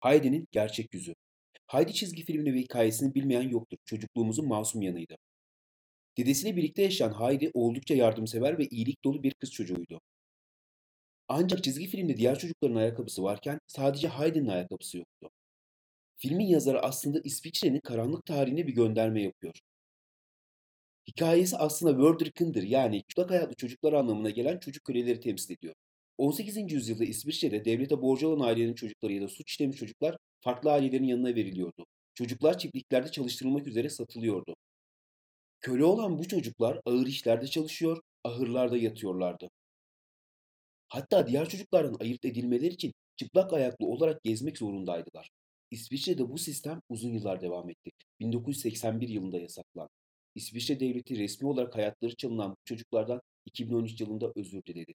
Heidi'nin gerçek yüzü. Heidi çizgi filmini ve hikayesini bilmeyen yoktur. Çocukluğumuzun masum yanıydı. Dedesiyle birlikte yaşayan Heidi oldukça yardımsever ve iyilik dolu bir kız çocuğuydu. Ancak çizgi filmde diğer çocukların ayakkabısı varken sadece Heidi'nin ayakkabısı yoktu. Filmin yazarı aslında İsviçre'nin karanlık tarihine bir gönderme yapıyor. Hikayesi aslında Wörterkinder yani çıplak ayaklı çocuklar anlamına gelen çocuk köleleri temsil ediyor. 18. yüzyılda İsviçre'de devlete borcu olan ailelerin çocukları ya da suç işlemiş çocuklar farklı ailelerin yanına veriliyordu. Çocuklar çiftliklerde çalıştırılmak üzere satılıyordu. Köle olan bu çocuklar ağır işlerde çalışıyor, ahırlarda yatıyorlardı. Hatta diğer çocuklardan ayırt edilmeleri için çıplak ayaklı olarak gezmek zorundaydılar. İsviçre'de bu sistem uzun yıllar devam etti. 1981 yılında yasaklandı. İsviçre devleti resmi olarak hayatları çalınan bu çocuklardan 2013 yılında özür diledi.